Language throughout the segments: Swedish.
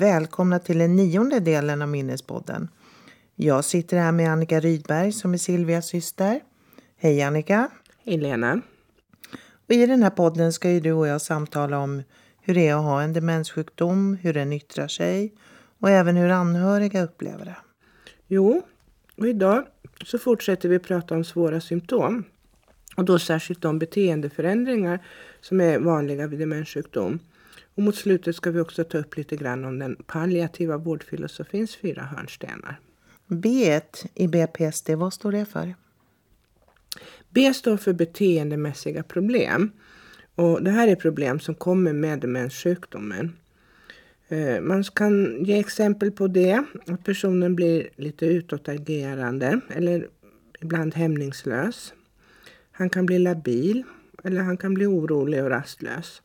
Välkomna till den nionde delen av Minnespodden. Jag sitter här med Annika Rydberg som är Silvias syster. Hej Annika! Hej Lena! Och I den här podden ska ju du och jag samtala om hur det är att ha en demenssjukdom, hur den yttrar sig och även hur anhöriga upplever det. Jo, och idag så fortsätter vi prata om svåra symptom. Och då särskilt de beteendeförändringar som är vanliga vid demenssjukdom. Och mot slutet ska vi också ta upp lite grann om den palliativa vårdfilosofins fyra hörnstenar. B i BPSD, vad står det för? B står för beteendemässiga problem. Och det här är problem som kommer med demenssjukdomen. Eh, man kan ge exempel på det. Att personen blir lite utåtagerande eller ibland hämningslös. Han kan bli labil eller han kan bli orolig och rastlös.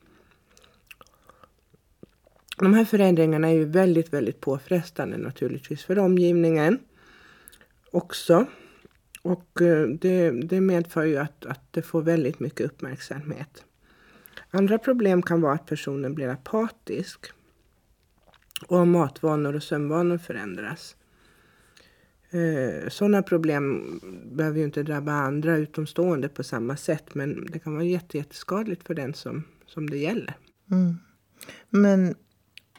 De här förändringarna är ju väldigt, väldigt påfrestande naturligtvis för omgivningen också. Och eh, det, det medför ju att, att det får väldigt mycket uppmärksamhet. Andra problem kan vara att personen blir apatisk och matvanor och sömnvanor förändras. Eh, sådana problem behöver ju inte drabba andra utomstående på samma sätt men det kan vara jätteskadligt för den som, som det gäller. Mm. Men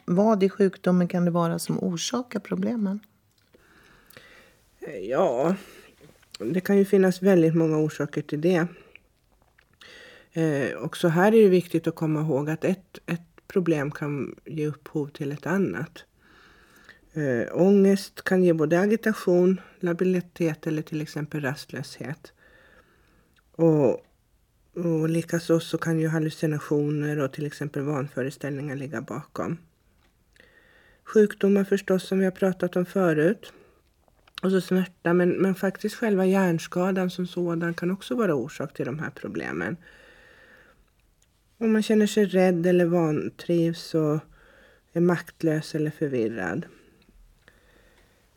vad i sjukdomen kan det vara som orsakar problemen? Ja, det kan ju finnas väldigt många orsaker till det. Eh, och så här är det viktigt att komma ihåg att ett, ett problem kan ge upphov till ett annat. Eh, ångest kan ge både agitation, labilitet eller till exempel rastlöshet. Och, och likaså så kan ju hallucinationer och till exempel vanföreställningar ligga bakom. Sjukdomar förstås som vi har pratat om förut. Och så smärta, men, men faktiskt själva hjärnskadan som sådan kan också vara orsak till de här problemen. Om man känner sig rädd eller vantrivs och är maktlös eller förvirrad.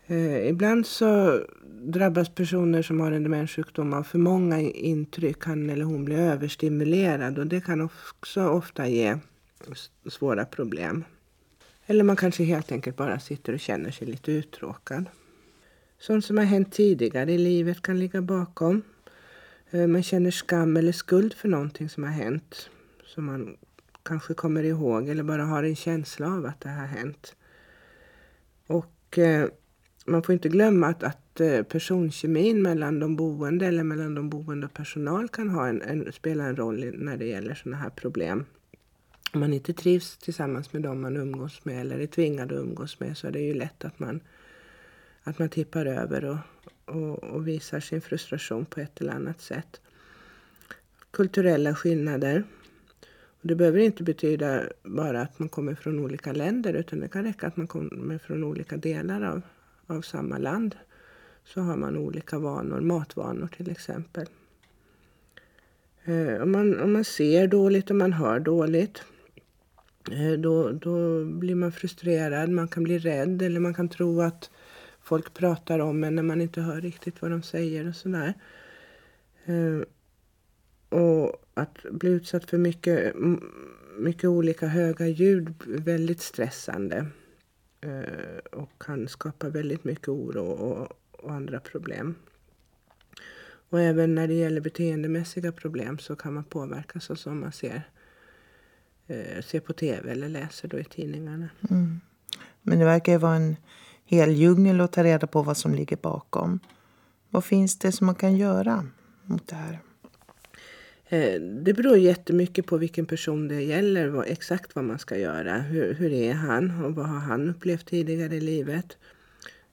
Eh, ibland så drabbas personer som har en demenssjukdom av för många intryck. Han eller hon blir överstimulerad och det kan också ofta ge svåra problem. Eller man kanske helt enkelt bara sitter och känner sig lite uttråkad. Sånt som har hänt tidigare i livet kan ligga bakom. Eh, man känner skam eller skuld för någonting som har hänt. Som man kanske kommer ihåg eller bara har en känsla av att det har hänt. Och eh, man får inte glömma att, att eh, personkemin mellan de boende eller mellan de boende och personal kan ha en, en, spela en roll när det gäller sådana här problem. Om man inte trivs tillsammans med dem man umgås med eller är tvingad att umgås med så är det ju lätt att man, att man tippar över och, och, och visar sin frustration på ett eller annat sätt. Kulturella skillnader. Det behöver inte betyda bara att man kommer från olika länder utan det kan räcka att man kommer från olika delar av, av samma land. Så har man olika vanor, matvanor till exempel. Eh, om, man, om man ser dåligt och man hör dåligt Eh, då, då blir man frustrerad, man kan bli rädd eller man kan tro att folk pratar om en när man inte hör riktigt vad de säger och sådär. Eh, och att bli utsatt för mycket, mycket olika höga ljud är väldigt stressande. Eh, och kan skapa väldigt mycket oro och, och andra problem. Och även när det gäller beteendemässiga problem så kan man påverkas av som man ser, eh, ser på tv eller läser då i tidningarna. Mm. Men det verkar ju vara en hel djungel att ta reda på vad som ligger bakom. Vad finns det som man kan göra mot det här? Eh, det beror jättemycket på vilken person det gäller, vad, exakt vad man ska göra. Hur, hur är han och vad har han upplevt tidigare i livet?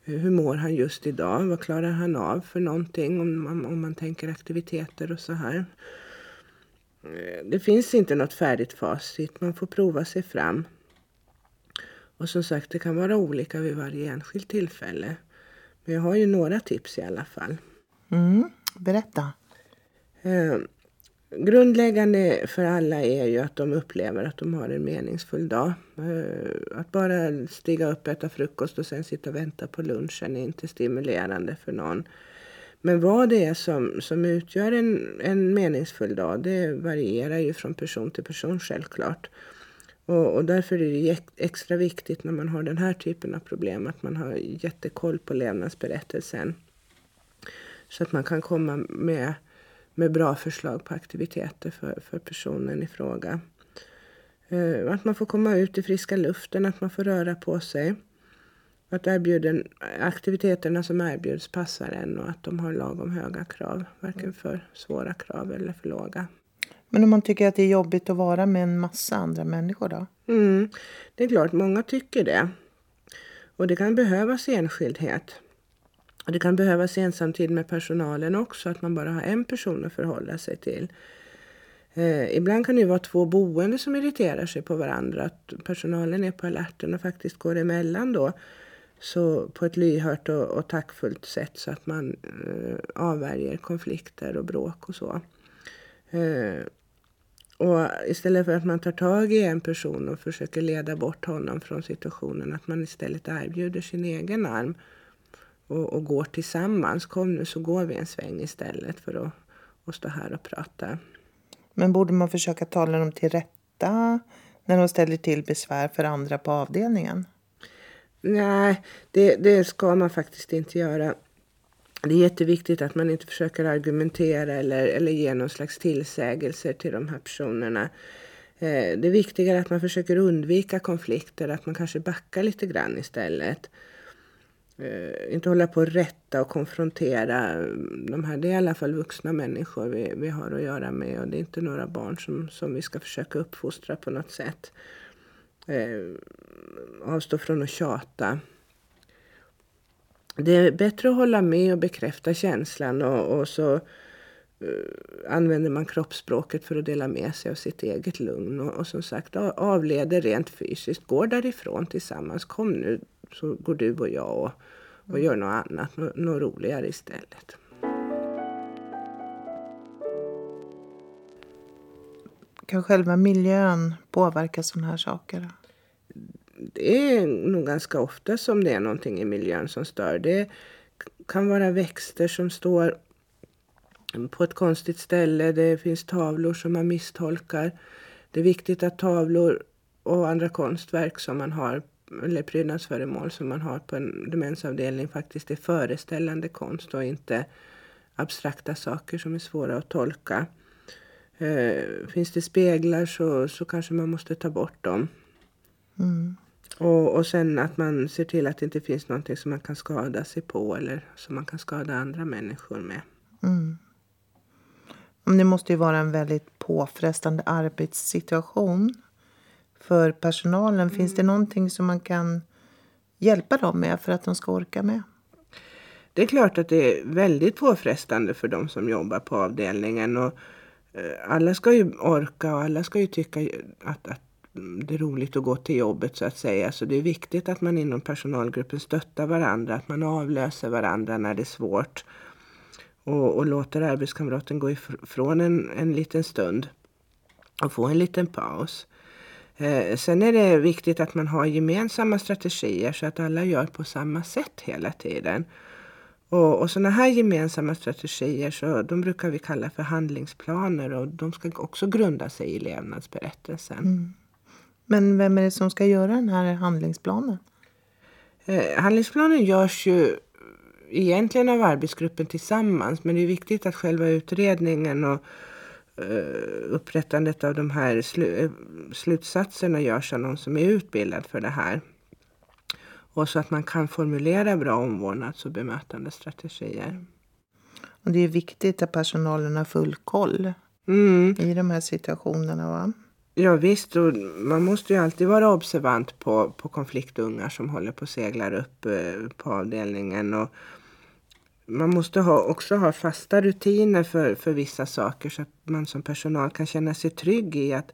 Hur mår han just idag? Vad klarar han av för någonting om man, om man tänker aktiviteter och så här. Eh, det finns inte något färdigt facit, man får prova sig fram. Och som sagt, det kan vara olika vid varje enskilt tillfälle. Men jag har ju några tips i alla fall. Mm, berätta. Eh, Grundläggande för alla är ju att de upplever att de har en meningsfull dag. Eh, att bara stiga upp, äta frukost och sen sitta och vänta på lunchen är inte stimulerande för någon. Men vad det är som, som utgör en, en meningsfull dag, det varierar ju från person till person självklart. Och, och därför är det extra viktigt när man har den här typen av problem att man har jättekoll på levnadsberättelsen. Så att man kan komma med, med bra förslag på aktiviteter för, för personen i fråga. Eh, att man får komma ut i friska luften, att man får röra på sig. Att erbjuden, aktiviteterna som erbjuds passar en och att de har lagom höga krav. Varken för svåra krav eller för låga. Men om man tycker att det är jobbigt att vara med en massa andra människor då? Mm, det är klart, många tycker det. Och det kan behövas enskildhet. Och det kan behövas ensamtid med personalen också, att man bara har en person att förhålla sig till. Eh, ibland kan det vara två boende som irriterar sig på varandra. Att personalen är på alerten och faktiskt går emellan då. Så på ett lyhört och, och tackfullt sätt så att man eh, avvärjer konflikter och bråk och så. Eh, och istället för att man tar tag i en person och försöker leda bort honom från situationen, att man istället erbjuder sin egen arm och, och går tillsammans. Kom nu så går vi en sväng istället för att, att stå här och prata. Men borde man försöka tala dem till rätta när de ställer till besvär för andra på avdelningen? Nej, det, det ska man faktiskt inte göra. Det är jätteviktigt att man inte försöker argumentera eller, eller ge någon slags tillsägelser till de här personerna. Eh, det är viktigare att man försöker undvika konflikter, att man kanske backar lite grann istället. Eh, inte hålla på att rätta och konfrontera. De här, det är i alla fall vuxna människor vi, vi har att göra med och det är inte några barn som, som vi ska försöka uppfostra på något sätt. Eh, avstå från att tjata. Det är bättre att hålla med och bekräfta känslan och, och så eh, använder man kroppsspråket för att dela med sig av sitt eget lugn. Och, och som sagt, avleder rent fysiskt. Går därifrån tillsammans. Kom nu så går du och jag och, och gör något annat, något, något roligare istället. Kan själva miljön påverka sådana här saker? Det är nog ganska ofta som det är någonting i miljön som stör. Det kan vara växter som står på ett konstigt ställe. Det finns tavlor som man misstolkar. Det är viktigt att tavlor och andra konstverk som man har eller prydnadsföremål som man har på en demensavdelning faktiskt är föreställande konst och inte abstrakta saker som är svåra att tolka. Eh, finns det speglar så, så kanske man måste ta bort dem. Mm. Och, och sen att man ser till att det inte finns någonting som man kan skada sig på eller som man kan skada andra människor med. Mm. Det måste ju vara en väldigt påfrestande arbetssituation för personalen. Mm. Finns det mm. någonting som man kan hjälpa dem med för att de ska orka med? Det är klart att det är väldigt påfrestande för de som jobbar på avdelningen. Och Eh, alla ska ju orka och alla ska ju tycka att, att det är roligt att gå till jobbet så att säga. Så det är viktigt att man inom personalgruppen stöttar varandra, att man avlöser varandra när det är svårt. Och, och låter arbetskamraten gå ifrån en, en liten stund och få en liten paus. Eh, sen är det viktigt att man har gemensamma strategier så att alla gör på samma sätt hela tiden. Och, och sådana här gemensamma strategier så de brukar vi kalla för handlingsplaner och de ska också grunda sig i levnadsberättelsen. Mm. Men vem är det som ska göra den här handlingsplanen? Eh, handlingsplanen görs ju egentligen av arbetsgruppen tillsammans men det är viktigt att själva utredningen och uh, upprättandet av de här eh, slutsatserna görs av någon som är utbildad för det här. Och så att man kan formulera bra omvårdnads och bemötandestrategier. Och det är viktigt att personalen har full koll mm. i de här situationerna va? Ja visst, och man måste ju alltid vara observant på, på konfliktungar som håller på att segla upp eh, på avdelningen. Och man måste ha, också ha fasta rutiner för, för vissa saker så att man som personal kan känna sig trygg i att,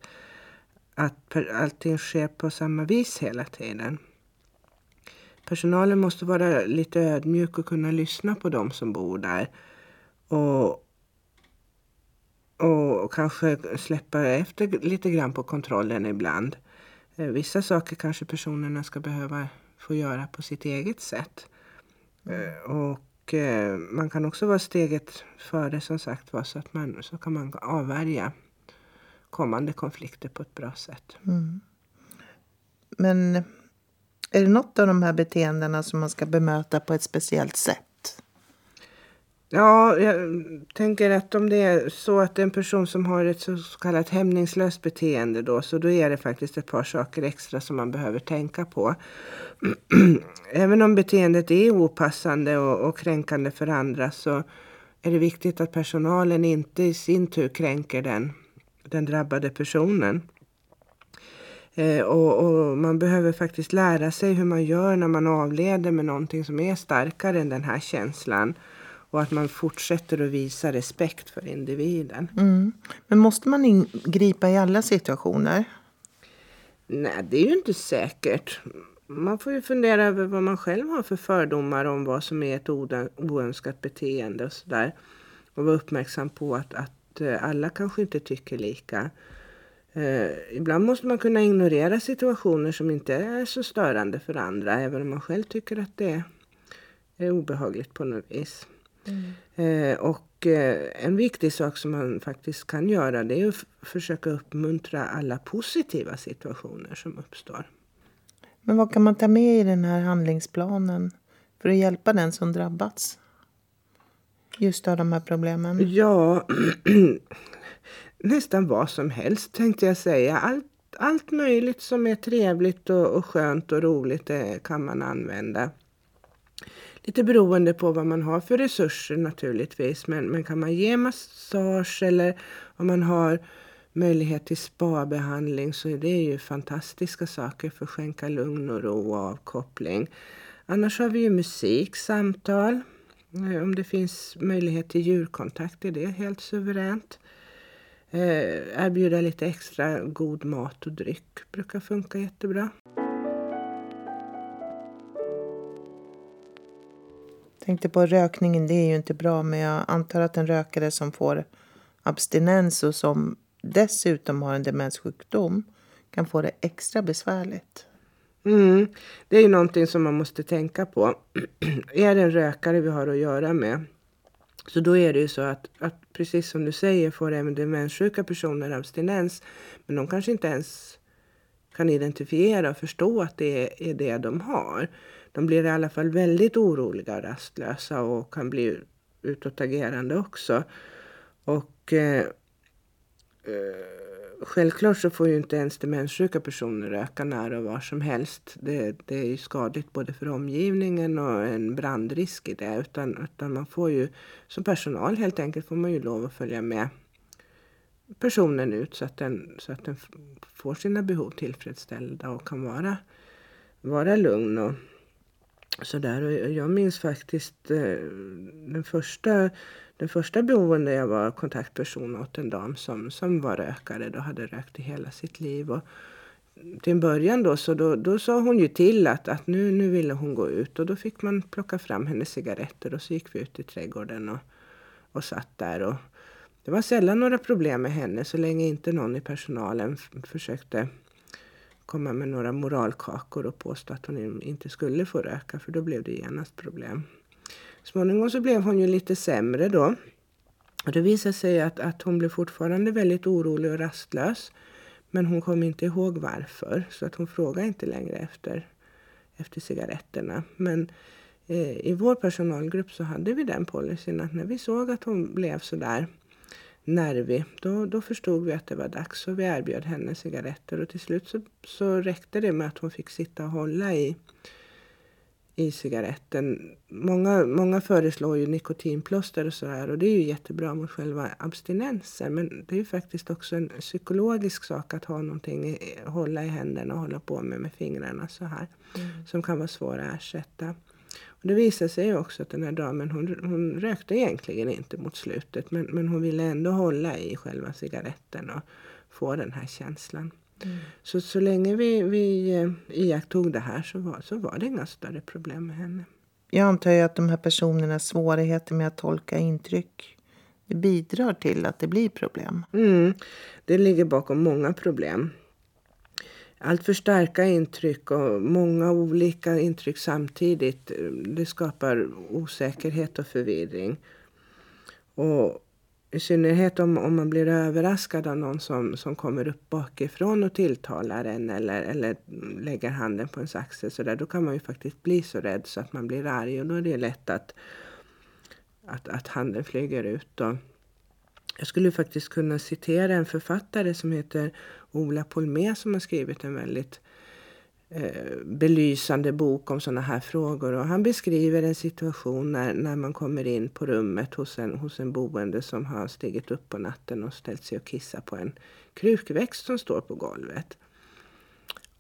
att allting sker på samma vis hela tiden. Personalen måste vara lite ödmjuk och kunna lyssna på dem som bor där. Och, och kanske släppa efter lite grann på kontrollen ibland. Eh, vissa saker kanske personerna ska behöva få göra på sitt eget sätt. Eh, och eh, man kan också vara steget före som sagt var så att man så kan man avvärja kommande konflikter på ett bra sätt. Mm. Men är det något av de här beteendena som man ska bemöta på ett speciellt sätt? Ja, jag tänker att om det är så att en person som har ett så kallat hämningslöst beteende då, så då är det faktiskt ett par saker extra som man behöver tänka på. Även om beteendet är opassande och, och kränkande för andra så är det viktigt att personalen inte i sin tur kränker den, den drabbade personen. Eh, och, och, man behöver faktiskt lära sig hur man gör när man avleder med någonting som är starkare än den här känslan. Och att man fortsätter att visa respekt för individen. Mm. Men måste man ingripa i alla situationer? Nej, det är ju inte säkert. Man får ju fundera över vad man själv har för fördomar om vad som är ett oönskat beteende och sådär. Och vara uppmärksam på att, att eh, alla kanske inte tycker lika. Eh, ibland måste man kunna ignorera situationer som inte är så störande för andra, även om man själv tycker att det är obehagligt på något vis. Mm. Eh, och eh, en viktig sak som man faktiskt kan göra det är att försöka uppmuntra alla positiva situationer som uppstår. Men vad kan man ta med i den här handlingsplanen för att hjälpa den som drabbats? Just av de här problemen. Ja, nästan vad som helst tänkte jag säga. Allt, allt möjligt som är trevligt och, och skönt och roligt det kan man använda. Lite beroende på vad man har för resurser naturligtvis. Men, men kan man ge massage eller om man har möjlighet till spabehandling så är det ju fantastiska saker för att skänka lugn och ro och avkoppling. Annars har vi ju musik, samtal. Eh, om det finns möjlighet till djurkontakt är det helt suveränt. Eh, erbjuda lite extra god mat och dryck brukar funka jättebra. Tänkte på rökningen, det är ju inte bra men jag antar att en rökare som får abstinens och som dessutom har en demenssjukdom kan få det extra besvärligt. Mm, det är ju någonting som man måste tänka på. är det en rökare vi har att göra med så då är det ju så att, att precis som du säger får även demenssjuka personer abstinens. Men de kanske inte ens kan identifiera och förstå att det är det de har. De blir i alla fall väldigt oroliga och rastlösa och kan bli utåtagerande också. Och eh, eh, självklart så får ju inte ens demenssjuka personer röka nära och var som helst. Det, det är ju skadligt både för omgivningen och en brandrisk i det. Utan, utan man får ju som personal helt enkelt får man ju lov att följa med personen ut så att den, så att den får sina behov tillfredsställda och kan vara, vara lugn och sådär. Och jag minns faktiskt eh, den första, den första boende jag var kontaktperson åt en dam som, som var rökare och hade rökt i hela sitt liv. Och till en början då, så då, då sa hon ju till att, att nu, nu ville hon gå ut och då fick man plocka fram hennes cigaretter och så gick vi ut i trädgården och, och satt där. Och det var sällan några problem med henne så länge inte någon i personalen försökte komma med några moralkakor och påstå att hon inte skulle få röka för då blev det genast problem. Småningom så blev hon ju lite sämre då. Och det visade sig att, att hon blev fortfarande väldigt orolig och rastlös. Men hon kom inte ihåg varför så att hon frågade inte längre efter, efter cigaretterna. Men eh, i vår personalgrupp så hade vi den policyn att när vi såg att hon blev sådär nervig. Då, då förstod vi att det var dags och vi erbjöd henne cigaretter. Och till slut så, så räckte det med att hon fick sitta och hålla i, i cigaretten. Många, många föreslår ju nikotinplåster och sådär och det är ju jättebra mot själva abstinensen. Men det är ju faktiskt också en psykologisk sak att ha någonting, hålla i händerna och hålla på med med fingrarna så här. Mm. Som kan vara svår att ersätta. Det visade sig också att den här damen hon, hon rökte egentligen inte mot slutet men, men hon ville ändå hålla i själva cigaretten och få den här känslan. Mm. Så, så länge vi, vi eh, iakttog det här så var, så var det inga större problem med henne. Jag antar ju att de här personernas svårigheter med att tolka intryck det bidrar till att det blir problem. Mm, det ligger bakom många problem allt för starka intryck och många olika intryck samtidigt. Eh, det skapar osäkerhet och förvirring. Och I synnerhet om, om man blir överraskad av någon som, som kommer upp bakifrån och tilltalar en eller, eller lägger handen på ens axel. Så där, då kan man ju faktiskt bli så rädd så att man blir arg och då är det lätt att, att, att handen flyger ut. Då. jag skulle faktiskt kunna citera en författare som heter Ola Polmé som har skrivit en väldigt eh, belysande bok om sådana här frågor. Och han beskriver en situation när, när man kommer in på rummet hos en, hos en boende som har stigit upp på natten och ställt sig och kissat på en krukväxt som står på golvet.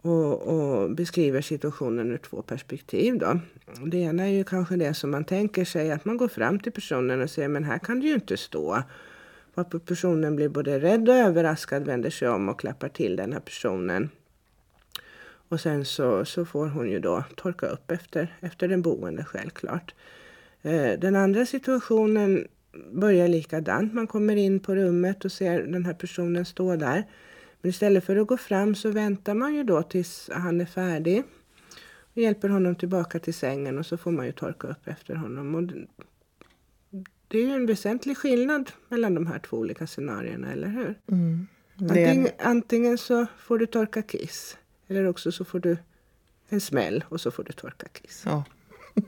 Och, och, beskriver situationen ur två perspektiv. Då. Det ena är ju kanske det som man tänker sig att man går fram till personen och säger men här kan du ju inte stå. Varpå personen blir både rädd och överraskad, vänder sig om och klappar till den här personen. Och sen så, så får hon ju då torka upp efter, efter den boende självklart. Eh, den andra situationen börjar likadant. Man kommer in på rummet och ser den här personen stå där. Men istället för att gå fram så väntar man ju då tills han är färdig. Och hjälper honom tillbaka till sängen och så får man ju torka upp efter honom. Och det är ju en väsentlig skillnad mellan de här två olika scenarierna, eller hur? Mm. Antingen, antingen så får du torka kiss eller också så får du en smäll och så får du torka kiss. Ja.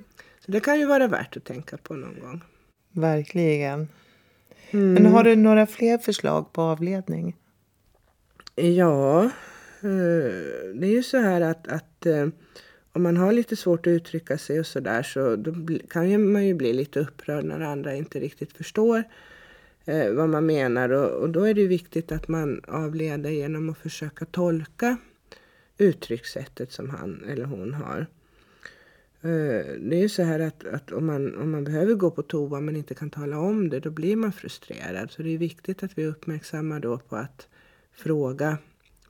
så det kan ju vara värt att tänka på någon gång. Verkligen. Mm. Men har du några fler förslag på avledning? Ja, eh, det är ju så här att, att eh, om man har lite svårt att uttrycka sig och sådär så då kan man ju bli lite upprörd när andra inte riktigt förstår eh, vad man menar. Och, och, då är det viktigt att man avleder genom att försöka tolka uttryckssättet som han eller hon har. Eh, det är ju så här att, att, om, man, om man behöver gå på toa men inte kan tala om det, då blir man frustrerad. Så det är viktigt att vi uppmärksammar då på att fråga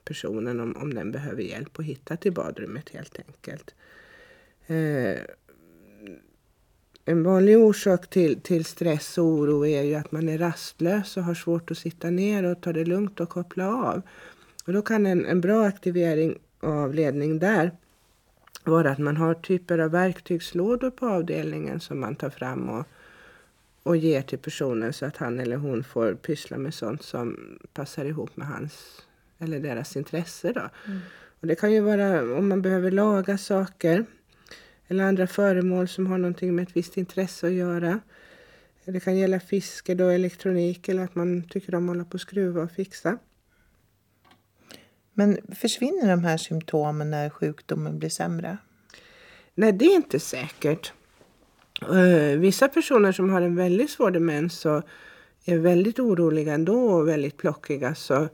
personen om, om den behöver hjälp att hitta till badrummet helt enkelt. Eh, en vanlig orsak till, till stress och oro är ju att man är rastlös och har svårt att sitta ner och ta det lugnt och koppla av. Och då kan en, en bra aktivering av ledning där vara att man har typer av verktygslådor på avdelningen som man tar fram och, och ger till personen så att han eller hon får pyssla med sånt som passar ihop med hans eller deras intresse. Då. Mm. Och det kan ju vara om man behöver laga saker eller andra föremål som har någonting med ett visst intresse att göra. Det kan gälla fiske, då, elektronik eller att man tycker om att hålla på och skruva och fixa. Men försvinner de här symptomen när sjukdomen blir sämre? Nej, det är inte säkert. Uh, vissa personer som har en väldigt svår demens och är väldigt oroliga ändå och väldigt plockiga så,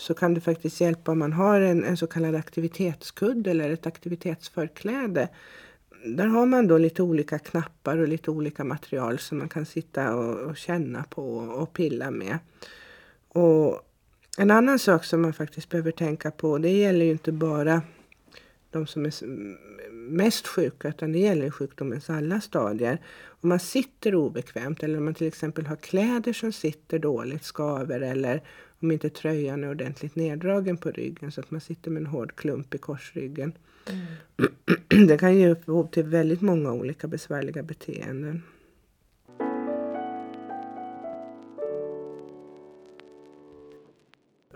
så kan det faktiskt hjälpa om man har en, en så kallad aktivitetskudde eller ett aktivitetsförkläde. Där har man då lite olika knappar och lite olika material som man kan sitta och, och känna på och pilla med. Och en annan sak som man faktiskt behöver tänka på, det gäller ju inte bara de som är mest sjuka, utan det gäller sjukdomens alla stadier. Om man sitter obekvämt eller om man till exempel har kläder som sitter dåligt, skaver eller om inte tröjan är ordentligt neddragen på ryggen så att man sitter med en hård klump i korsryggen. Mm. Det kan ge upphov till väldigt många olika besvärliga beteenden.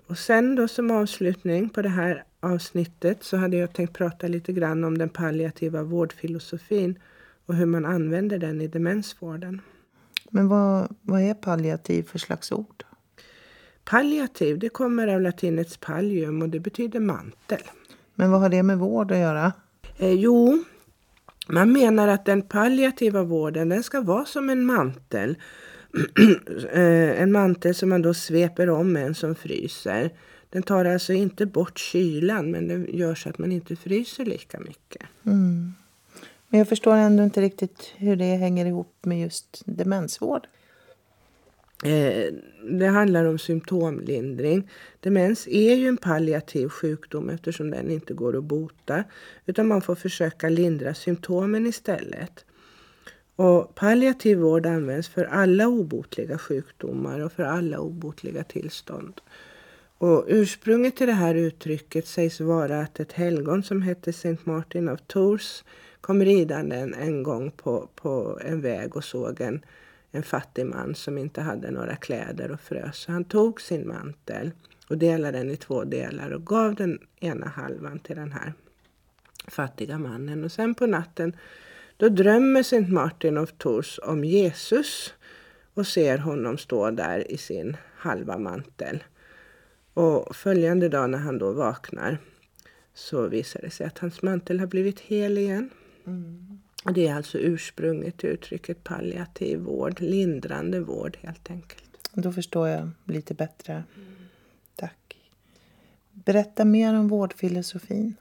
Och sen då som avslutning på det här avsnittet så hade jag tänkt prata lite grann om den palliativa vårdfilosofin och hur man använder den i demensvården. Men vad, vad är palliativ för slags ord? Palliativ det kommer av latinets pallium och det betyder mantel. Men vad har det med vård att göra? Eh, jo, man menar att den palliativa vården den ska vara som en mantel Eh, en mantel som man då sveper om med en som fryser. Den tar alltså inte bort kylan men den gör så att man inte fryser lika mycket. Mm. Men jag förstår ändå inte riktigt hur det hänger ihop med just demensvård. Eh, det handlar om symptomlindring. Demens är ju en palliativ sjukdom eftersom den inte går att bota. Utan man får försöka lindra symptomen istället. Och palliativ vård används för alla obotliga sjukdomar och för alla obotliga tillstånd. Och ursprunget till det här uttrycket sägs vara att ett helgon som hette Saint Martin of Tours kom ridande en, en gång på, på en väg och såg en, en fattig man som inte hade några kläder och frös. Så han tog sin mantel och delade den i två delar och gav den ena halvan till den här fattiga mannen. Och sen på natten då drömmer Saint Martin of Tours om Jesus och ser honom stå där i sin halva mantel. Och följande dag när han då vaknar så visar det sig att hans mantel har blivit hel igen. Mm. Det är alltså ursprunget till uttrycket palliativ vård, lindrande vård helt enkelt. Då förstår jag lite bättre. Mm. Tack. Berätta mer om vårdfilosofin.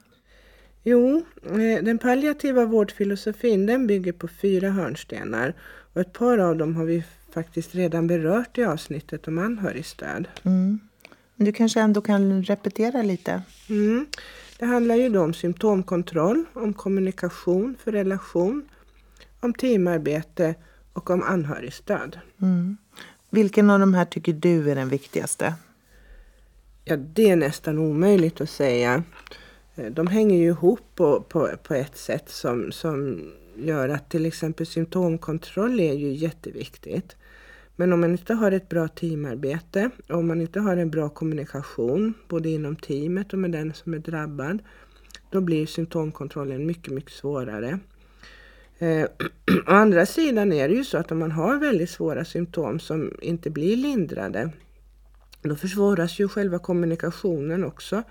Jo, eh, den palliativa vårdfilosofin den bygger på fyra hörnstenar. Och ett par av dem har vi faktiskt redan berört i avsnittet om anhörigstöd. Mm. Du kanske ändå kan repetera lite? Mm. Det handlar ju då om symptomkontroll, om kommunikation för relation, om teamarbete och om anhörigstöd. Mm. Vilken av de här tycker du är den viktigaste? Ja, det är nästan omöjligt att säga. Eh, de hänger ju ihop på, på, på ett sätt som, som gör att till exempel symptomkontroll är ju jätteviktigt. Men om man inte har ett bra teamarbete, om man inte har en bra kommunikation både inom teamet och med den som är drabbad, då blir symptomkontrollen mycket, mycket svårare. Eh, å andra sidan är det ju så att om man har väldigt svåra symptom som inte blir lindrade, då försvåras ju själva kommunikationen också.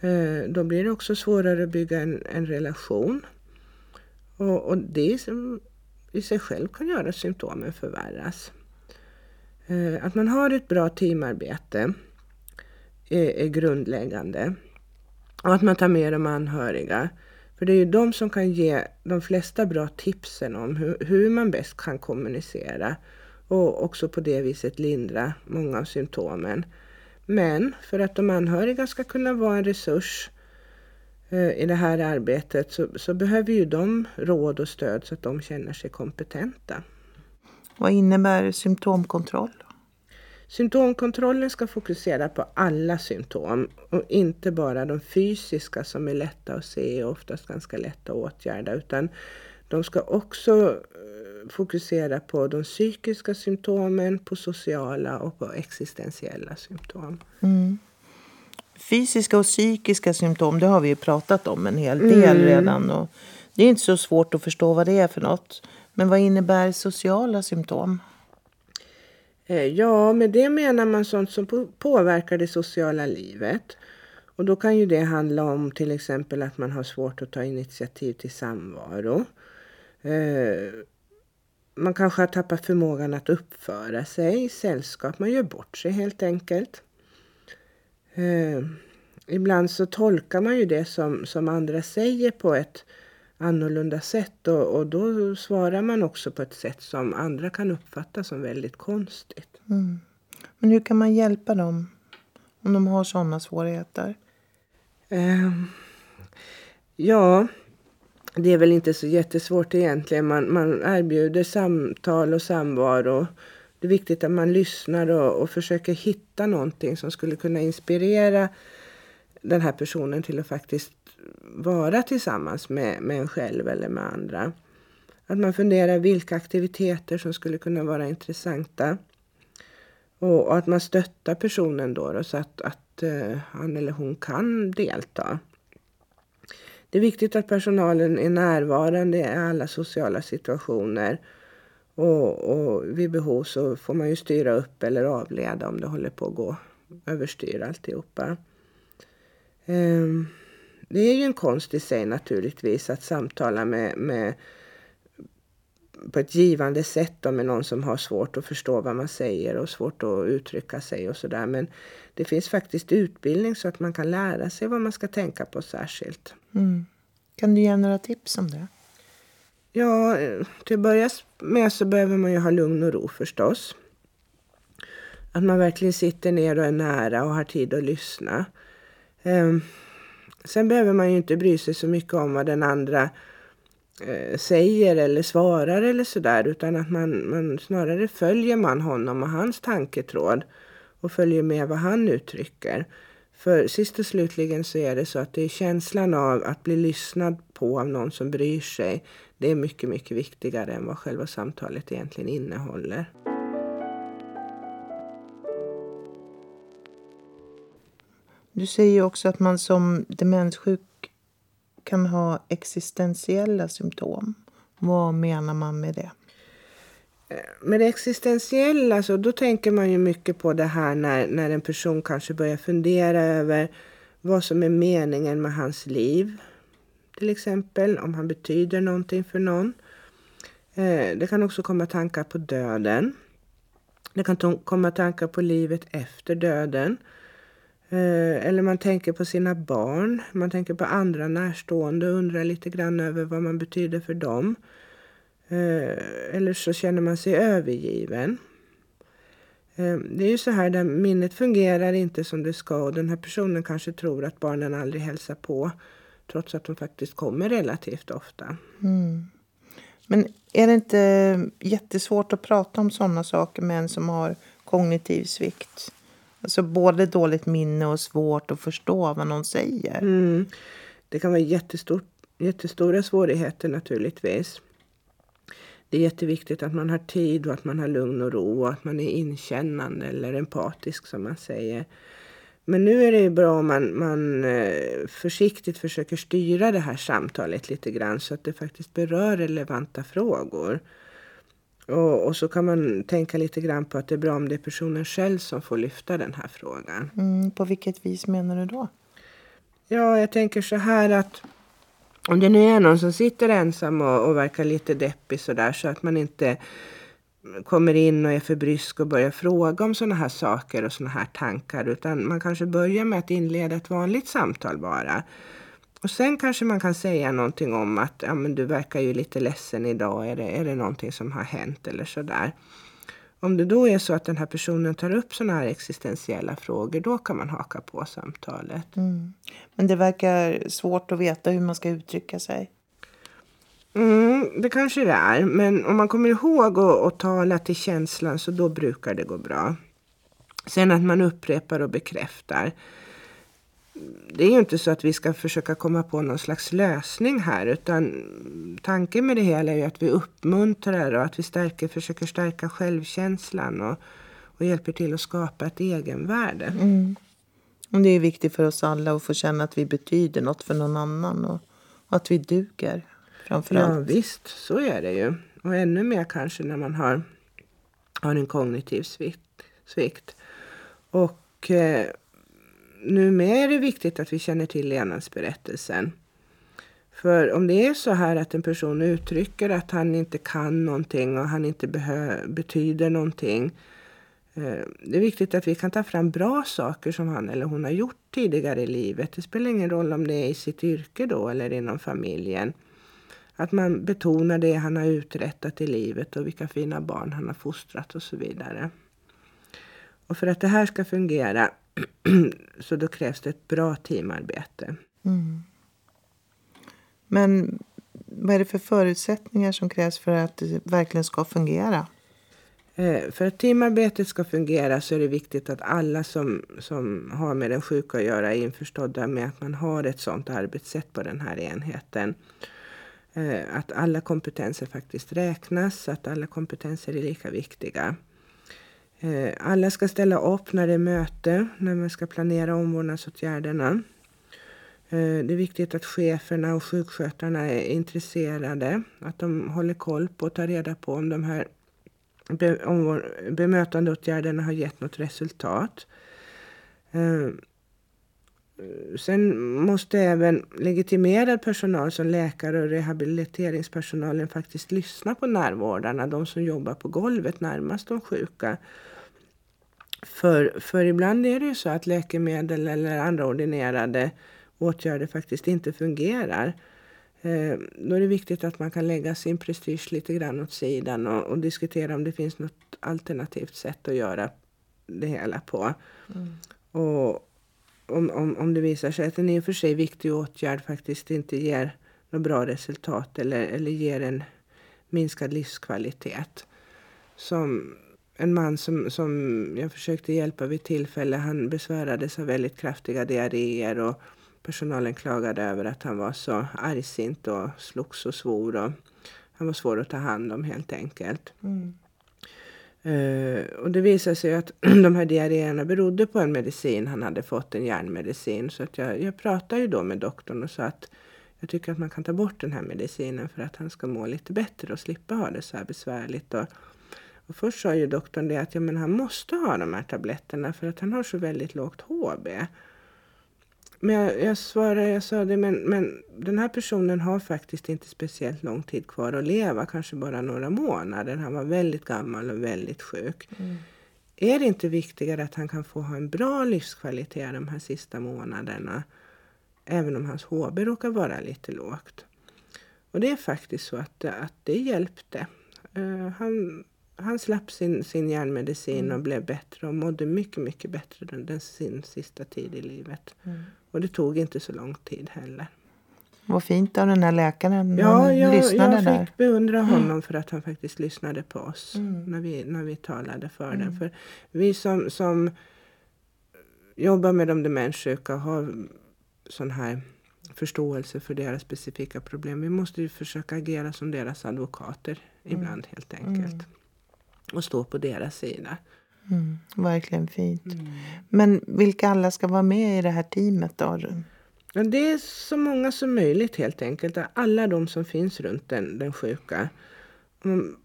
Eh, då blir det också svårare att bygga en, en relation. Och, och det i sig själv kan göra att symptomen förvärras. Eh, att man har ett bra teamarbete eh, är, grundläggande. Och att man tar med de anhöriga. För det är ju de som kan ge de flesta bra tipsen om hur, hur man bäst kan kommunicera och också på det viset lindra många av symptomen. Men för att de anhöriga ska kunna vara en resurs eh, i det här arbetet så, så, behöver ju de råd och stöd så att de känner sig kompetenta. Vad innebär symptomkontroll? Symptomkontrollen ska fokusera på alla symptom och inte bara de fysiska som är lätta att se och oftast ganska lätta att åtgärda utan de ska också eh, fokusera på de psykiska symptomen, på sociala och på existentiella symptom. Mm. Fysiska och psykiska symptom det har vi ju pratat om en hel del mm. redan. Och det är inte så svårt att förstå vad det är för något. Men vad innebär sociala symptom? Eh, ja, med det menar man sånt som påverkar det sociala livet. Och då kan ju det handla om till exempel att man har svårt att ta initiativ till samvaro. Eh, man kanske har tappat förmågan att uppföra sig i sällskap. Man gör bort sig helt enkelt. Eh, ibland så tolkar man ju det som, som andra säger på ett annorlunda sätt och, och då svarar man också på ett sätt som andra kan uppfatta som väldigt konstigt. Mm. Men hur kan man hjälpa dem om de har sådana svårigheter? Uh, ja, det är väl inte så jättesvårt egentligen. Man, man erbjuder samtal och samvaro. Det är viktigt att man lyssnar och, och försöker hitta någonting som skulle kunna inspirera den här personen till att faktiskt vara tillsammans med, med en själv eller med andra. Att man funderar vilka aktiviteter som skulle kunna vara intressanta. Och, och att man stöttar personen då, då så att, att uh, han eller hon kan delta. Det är viktigt att personalen är närvarande i alla sociala situationer. Och, och vid behov så får man ju styra upp eller avleda om det håller på att gå överstyr alltihopa. Um, det är ju en konst i sig naturligtvis att samtala med, med på ett givande sätt med någon som har svårt att förstå vad man säger och svårt att uttrycka sig och sådär. Men det finns faktiskt utbildning så att man kan lära sig vad man ska tänka på särskilt. Mm. Kan du ge några tips om det? Ja, till att börja med så behöver man ju ha lugn och ro förstås. Att man verkligen sitter ner och är nära och har tid att lyssna. Sen behöver man ju inte bry sig så mycket om vad den andra eh, säger eller svarar eller sådär utan att man, man snarare följer man honom och hans tanketråd och följer med vad han uttrycker. För sist och slutligen så är det så att det är känslan av att bli lyssnad på av någon som bryr sig. Det är mycket, mycket viktigare än vad själva samtalet egentligen innehåller. Du säger också att man som demenssjuk kan ha existentiella symptom. Vad menar man med det? Eh, med det existentiella så då tänker man ju mycket på det här när, när en person kanske börjar fundera över vad som är meningen med hans liv. Till exempel om han betyder någonting för någon. Eh, det kan också komma tankar på döden. Det kan komma tankar på livet efter döden. Eh, eller man tänker på sina barn, man tänker på andra närstående och undrar lite grann över vad man betyder för dem. Eh, eller så känner man sig övergiven. Eh, det är ju så här där minnet fungerar inte som det ska och den här personen kanske tror att barnen aldrig hälsar på trots att de faktiskt kommer relativt ofta. Mm. Men är det inte jättesvårt att prata om sådana saker med en som har kognitiv svikt? Alltså både dåligt minne och svårt att förstå vad någon säger. Mm. Det kan vara jättestort, jättestora svårigheter naturligtvis. Det är jätteviktigt att man har tid och att man har lugn och ro och att man är inkännande eller empatisk som man säger. Men nu är det bra om man, man eh, försiktigt försöker styra det här samtalet lite grann så att det faktiskt berör relevanta frågor. Och, och, så kan man tänka lite grann på att det är bra om det är personen själv som får lyfta den här frågan. Mm, på vilket vis menar du då? Ja, jag tänker så här att om det nu är någon som sitter ensam och, och verkar lite deppig sådär så att man inte kommer in och är för brysk och börjar fråga om sådana här saker och sådana här tankar utan man kanske börjar med att inleda ett vanligt samtal bara. Och sen kanske man kan säga någonting om att ja, men du verkar ju lite ledsen idag. Är det, är det någonting som har hänt eller sådär. Om det då är så att den här personen tar upp sådana här existentiella frågor, då kan man haka på samtalet. Mm. Men det verkar svårt att veta hur man ska uttrycka sig. Mm, det kanske det är. Men om man kommer ihåg att tala till känslan så då brukar det gå bra. Sen att man upprepar och bekräftar det är ju inte så att vi ska försöka komma på någon slags lösning här utan tanken med det hela är ju att vi uppmuntrar och att vi stärker, försöker stärka självkänslan och, och hjälper till att skapa ett egenvärde. Mm. Och det är viktigt för oss alla att få känna att vi betyder något för någon annan och, och att vi duger framförallt. Ja visst, så är det ju. Och ännu mer kanske när man har, har en kognitiv svikt. svikt. Och eh, numera är det viktigt att vi känner till levnadsberättelsen. För om det är så här att en person uttrycker att han inte kan någonting och han inte betyder någonting. Eh, det är viktigt att vi kan ta fram bra saker som han eller hon har gjort tidigare i livet. Det spelar ingen roll om det är i sitt yrke då eller inom familjen. Att man betonar det han har uträttat i livet och vilka fina barn han har fostrat och så vidare. Och för att det här ska fungera så då krävs det ett bra teamarbete. Mm. Men vad är det för förutsättningar som krävs för att det verkligen ska fungera? Eh, för att teamarbetet ska fungera så är det viktigt att alla som, som har med den sjuka att göra är införstådda med att man har ett sådant arbetssätt på den här enheten. Eh, att alla kompetenser faktiskt räknas, att alla kompetenser är lika viktiga. Eh, alla ska ställa upp när det är möte, när man ska planera omvårdnadsåtgärderna. Eh, det är viktigt att cheferna och sjukskötarna är intresserade, att de håller koll på och tar reda på om de här bemötandeåtgärderna har gett något resultat. Eh, sen måste även legitimerad personal som läkare och rehabiliteringspersonalen faktiskt lyssna på närvårdarna, de som jobbar på golvet närmast de sjuka för, för ibland är det ju så att läkemedel eller andra ordinerade åtgärder faktiskt inte fungerar. Eh, då är det viktigt att man kan lägga sin prestige lite grann åt sidan och, och diskutera om det finns något alternativt sätt att göra det hela på. Mm. Och om, om, om det visar sig att en i och för sig viktig åtgärd faktiskt inte ger något bra resultat eller, eller ger en minskad livskvalitet som en man som, som jag försökte hjälpa vid tillfälle, han besvärades av väldigt kraftiga diarréer och personalen klagade över att han var så argsint och slogs och svor. Och Han var svår att ta hand om helt enkelt. Mm. Eh, och det visade sig att de här diarréerna berodde på en medicin han hade fått, en järnmedicin. Så att jag, jag pratade ju då med doktorn och sa att jag tycker att man kan ta bort den här medicinen för att han ska må lite bättre och slippa ha det så här besvärligt. Och, och först sa ju doktorn det att ja, men han måste ha de här tabletterna för att han har så väldigt lågt HB. Men jag, jag svarade, jag sa det, men, men den här personen har faktiskt inte speciellt lång tid kvar att leva, kanske bara några månader. Han var väldigt gammal och väldigt sjuk. Mm. Är det inte viktigare att han kan få ha en bra livskvalitet de här sista månaderna? Även om hans HB råkar vara lite lågt. Och det är faktiskt så att, att det hjälpte. Uh, han, han slapp sin, sin järnmedicin Mm. och blev bättre och mådde mycket, mycket bättre den, den sin sista tid i livet. Mm. Och det tog inte så lång tid heller. Vad fint av den här läkaren. Ja, jag, lyssnade jag där. Mm. fick beundra honom för att han faktiskt lyssnade på oss Mm. när, vi, när vi talade för Mm. den. För vi som, som jobbar med de demenssjuka har sån här förståelse för deras specifika problem. Vi måste ju försöka agera som deras advokater ibland helt enkelt. Mm. Och stå på deras sida. Mm. Verkligen fint. Men vilka alla ska vara med i det här teamet då? Det är så många som möjligt helt enkelt. Alla de som finns runt den, den sjuka. Man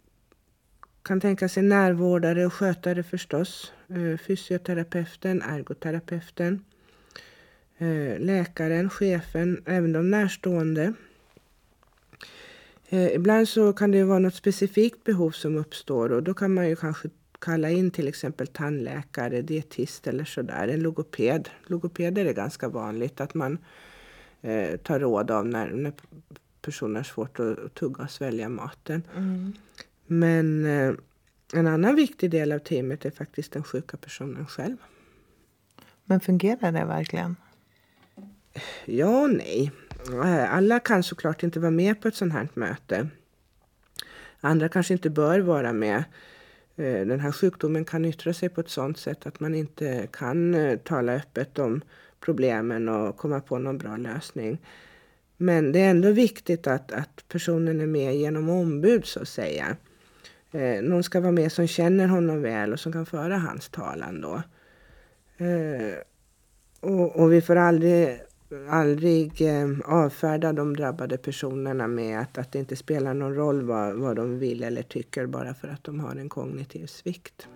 kan tänka sig närvårdare och skötare förstås. Eh, Fysioterapeuten, ergoterapeuten. eh, Läkaren, chefen, även de närstående. Eh, Ibland så kan det vara något specifikt behov som uppstår och då kan man ju kanske kalla in till exempel tandläkare, dietist eller sådär, en logoped. Logopeder är ganska vanligt att man eh, tar råd av när, när personer har svårt att tugga och svälja maten. Mm. Men eh, en annan viktig del av teamet är faktiskt den sjuka personen själv. Men fungerar det verkligen? Ja och nej. Eh, alla kan såklart inte vara med på ett sånt här möte. Andra kanske inte bör vara med. Eh, den här sjukdomen kan yttra sig på ett sånt sätt att man inte kan eh, tala öppet om problemen och komma på någon bra lösning. Men det är ändå viktigt att, att personen är med genom ombud så att säga. Eh, någon ska vara med som känner honom väl och som kan föra hans talan då. Eh, och, och vi får aldrig, aldrig eh, avfärda de drabbade personerna med att, att det inte spelar någon roll vad, vad de vill eller tycker bara för att de har en kognitiv svikt.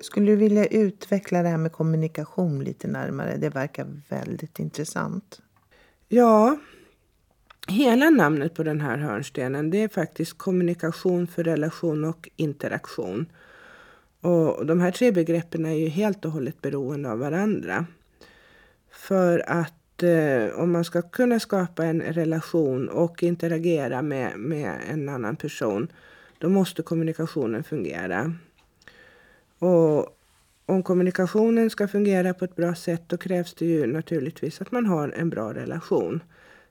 Skulle du vilja utveckla det här med kommunikation lite närmare? Det verkar väldigt intressant. Ja, hela namnet på den här hörnstenen det är faktiskt kommunikation för relation och interaktion. Och de här tre begreppen är ju helt och hållet beroende av varandra. För att eh, om man ska kunna skapa en relation och interagera med, med en annan person då måste kommunikationen fungera. Och om kommunikationen ska fungera på ett bra sätt då krävs det ju naturligtvis att man har en bra relation.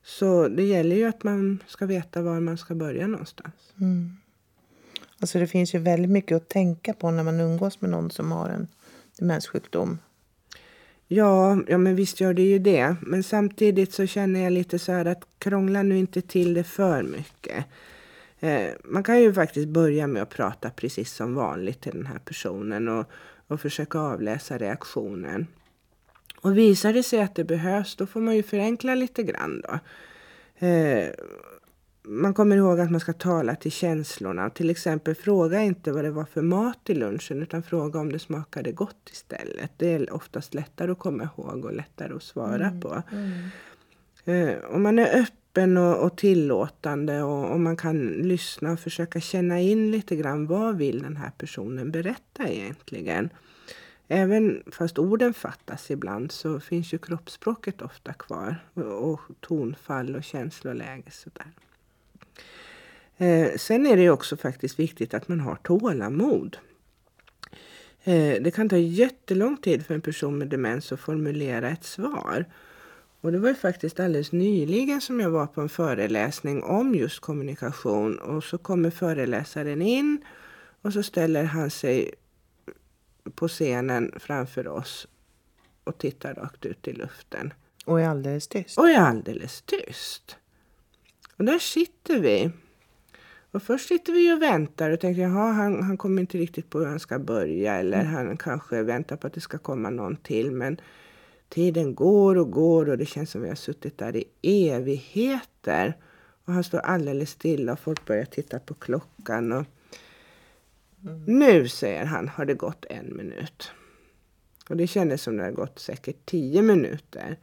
Så det gäller ju att man ska veta var man ska börja någonstans. Mm. Alltså det finns ju väldigt mycket att tänka på när man umgås med någon som har en demenssjukdom. Ja, ja, men visst gör det ju det. Men samtidigt så känner jag lite så här att krångla nu inte till det för mycket. Eh, man kan ju faktiskt börja med att prata precis som vanligt till den här personen och, och försöka avläsa reaktionen. Och visar det sig att det behövs, då får man ju förenkla lite grann då. Eh, man kommer ihåg att man ska tala till känslorna. Till exempel fråga inte vad det var för mat i lunchen utan fråga om det smakade gott istället. Det är oftast lättare att komma ihåg och lättare att svara på. Eh, om man är öppen och, och tillåtande och, och man kan lyssna och försöka känna in lite grann vad vill den här personen berätta egentligen. Även fast orden fattas ibland så finns ju kroppsspråket ofta kvar och, och tonfall och känsloläge sådär. Eh, sen är det också faktiskt viktigt att man har tålamod. Eh, det kan ta jättelång tid för en person med demens att formulera ett svar. Och det var ju faktiskt alldeles nyligen som jag var på en föreläsning om just kommunikation och så kommer föreläsaren in och så ställer han sig på scenen framför oss och tittar rakt ut i luften. Och är alldeles tyst. Och är alldeles tyst. Och där sitter vi. Och först sitter vi och väntar och tänker jaha, han, han kommer inte riktigt på hur han ska börja eller mm. han kanske väntar på att det ska komma någon till. Men tiden går och går och det känns som vi har suttit där i evigheter. Och han står alldeles stilla och folk börjar titta på klockan. Och mm. Nu, säger han, har det gått en minut. Och det kändes som det har gått säkert tio minuter.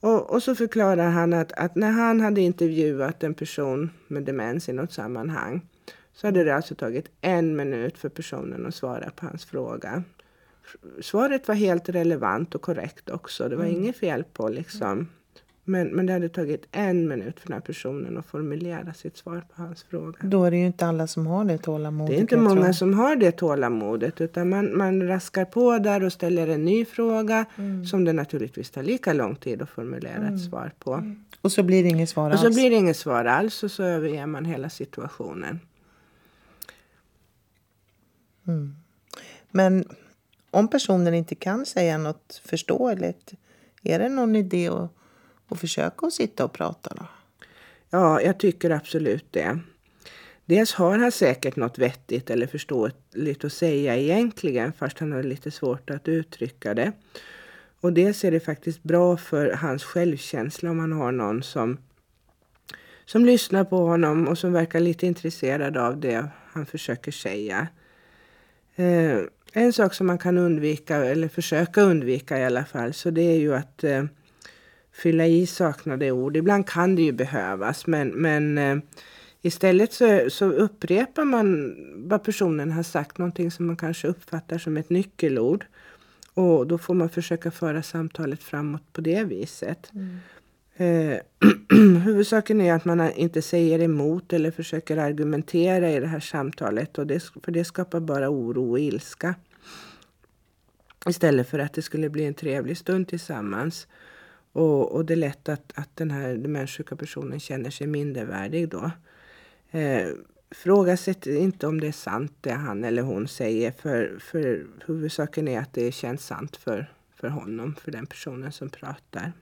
Och, och, så förklarar han att, att, när han hade intervjuat en person med demens i något sammanhang så hade det alltså tagit en minut för personen att svara på hans fråga. Svaret var helt relevant och korrekt också. Det var mm. inget fel på liksom men, men det hade tagit en minut för den här personen att formulera sitt svar på hans fråga. Då är det ju inte alla som har det tålamodet. Det är inte många som har det tålamodet. Utan man, man raskar på där och ställer en ny fråga. Mm. Som det naturligtvis tar lika lång tid att formulera mm. ett svar på. Mm. Och så blir det inget svar alls. Och så blir det inget svar alls. Och så överger man hela situationen. Mm. Men om personen inte kan säga något förståeligt. Är det någon idé att och försöka att sitta och prata då? Ja, jag tycker absolut det. Dels har han säkert något vettigt eller förståeligt att säga egentligen fast han har lite svårt att uttrycka det. Och dels är det faktiskt bra för hans självkänsla om han har någon som, som lyssnar på honom och som verkar lite intresserad av det han försöker säga. Eh, en sak som man kan undvika, eller försöka undvika i alla fall, så det är ju att eh, fylla i saknade ord. Ibland kan det ju behövas men, men eh, istället så, så upprepar man vad personen har sagt, någonting som man kanske uppfattar som ett nyckelord. Och då får man försöka föra samtalet framåt på det viset. Mm. Eh, huvudsaken är att man inte säger emot eller försöker argumentera i det här samtalet. Och det, för det skapar bara oro och ilska. Istället för att det skulle bli en trevlig stund tillsammans. Och, och det är lätt att, att den här demenssjuka personen känner sig mindervärdig då. Eh, Frågasätt inte om det är sant det han eller hon säger för, för huvudsaken är att det känns sant för, för honom, för den personen som pratar.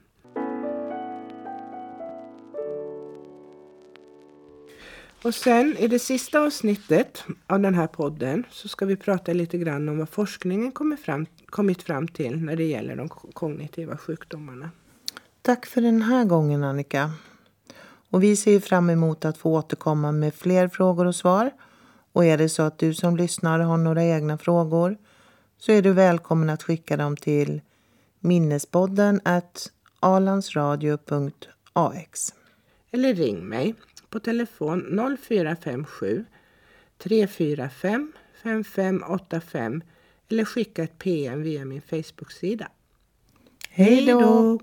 Och sen i det sista avsnittet av den här podden så ska vi prata lite grann om vad forskningen kommit fram, kommit fram till när det gäller de kognitiva sjukdomarna. Tack för den här gången Annika. Och vi ser fram emot att få återkomma med fler frågor och svar. Och är det så att du som lyssnar har några egna frågor så är du välkommen att skicka dem till minnespodden at alandsradio.ax. Eller ring mig på telefon 0457 345 5585 eller skicka ett PM via min Facebook-sida. Hej då!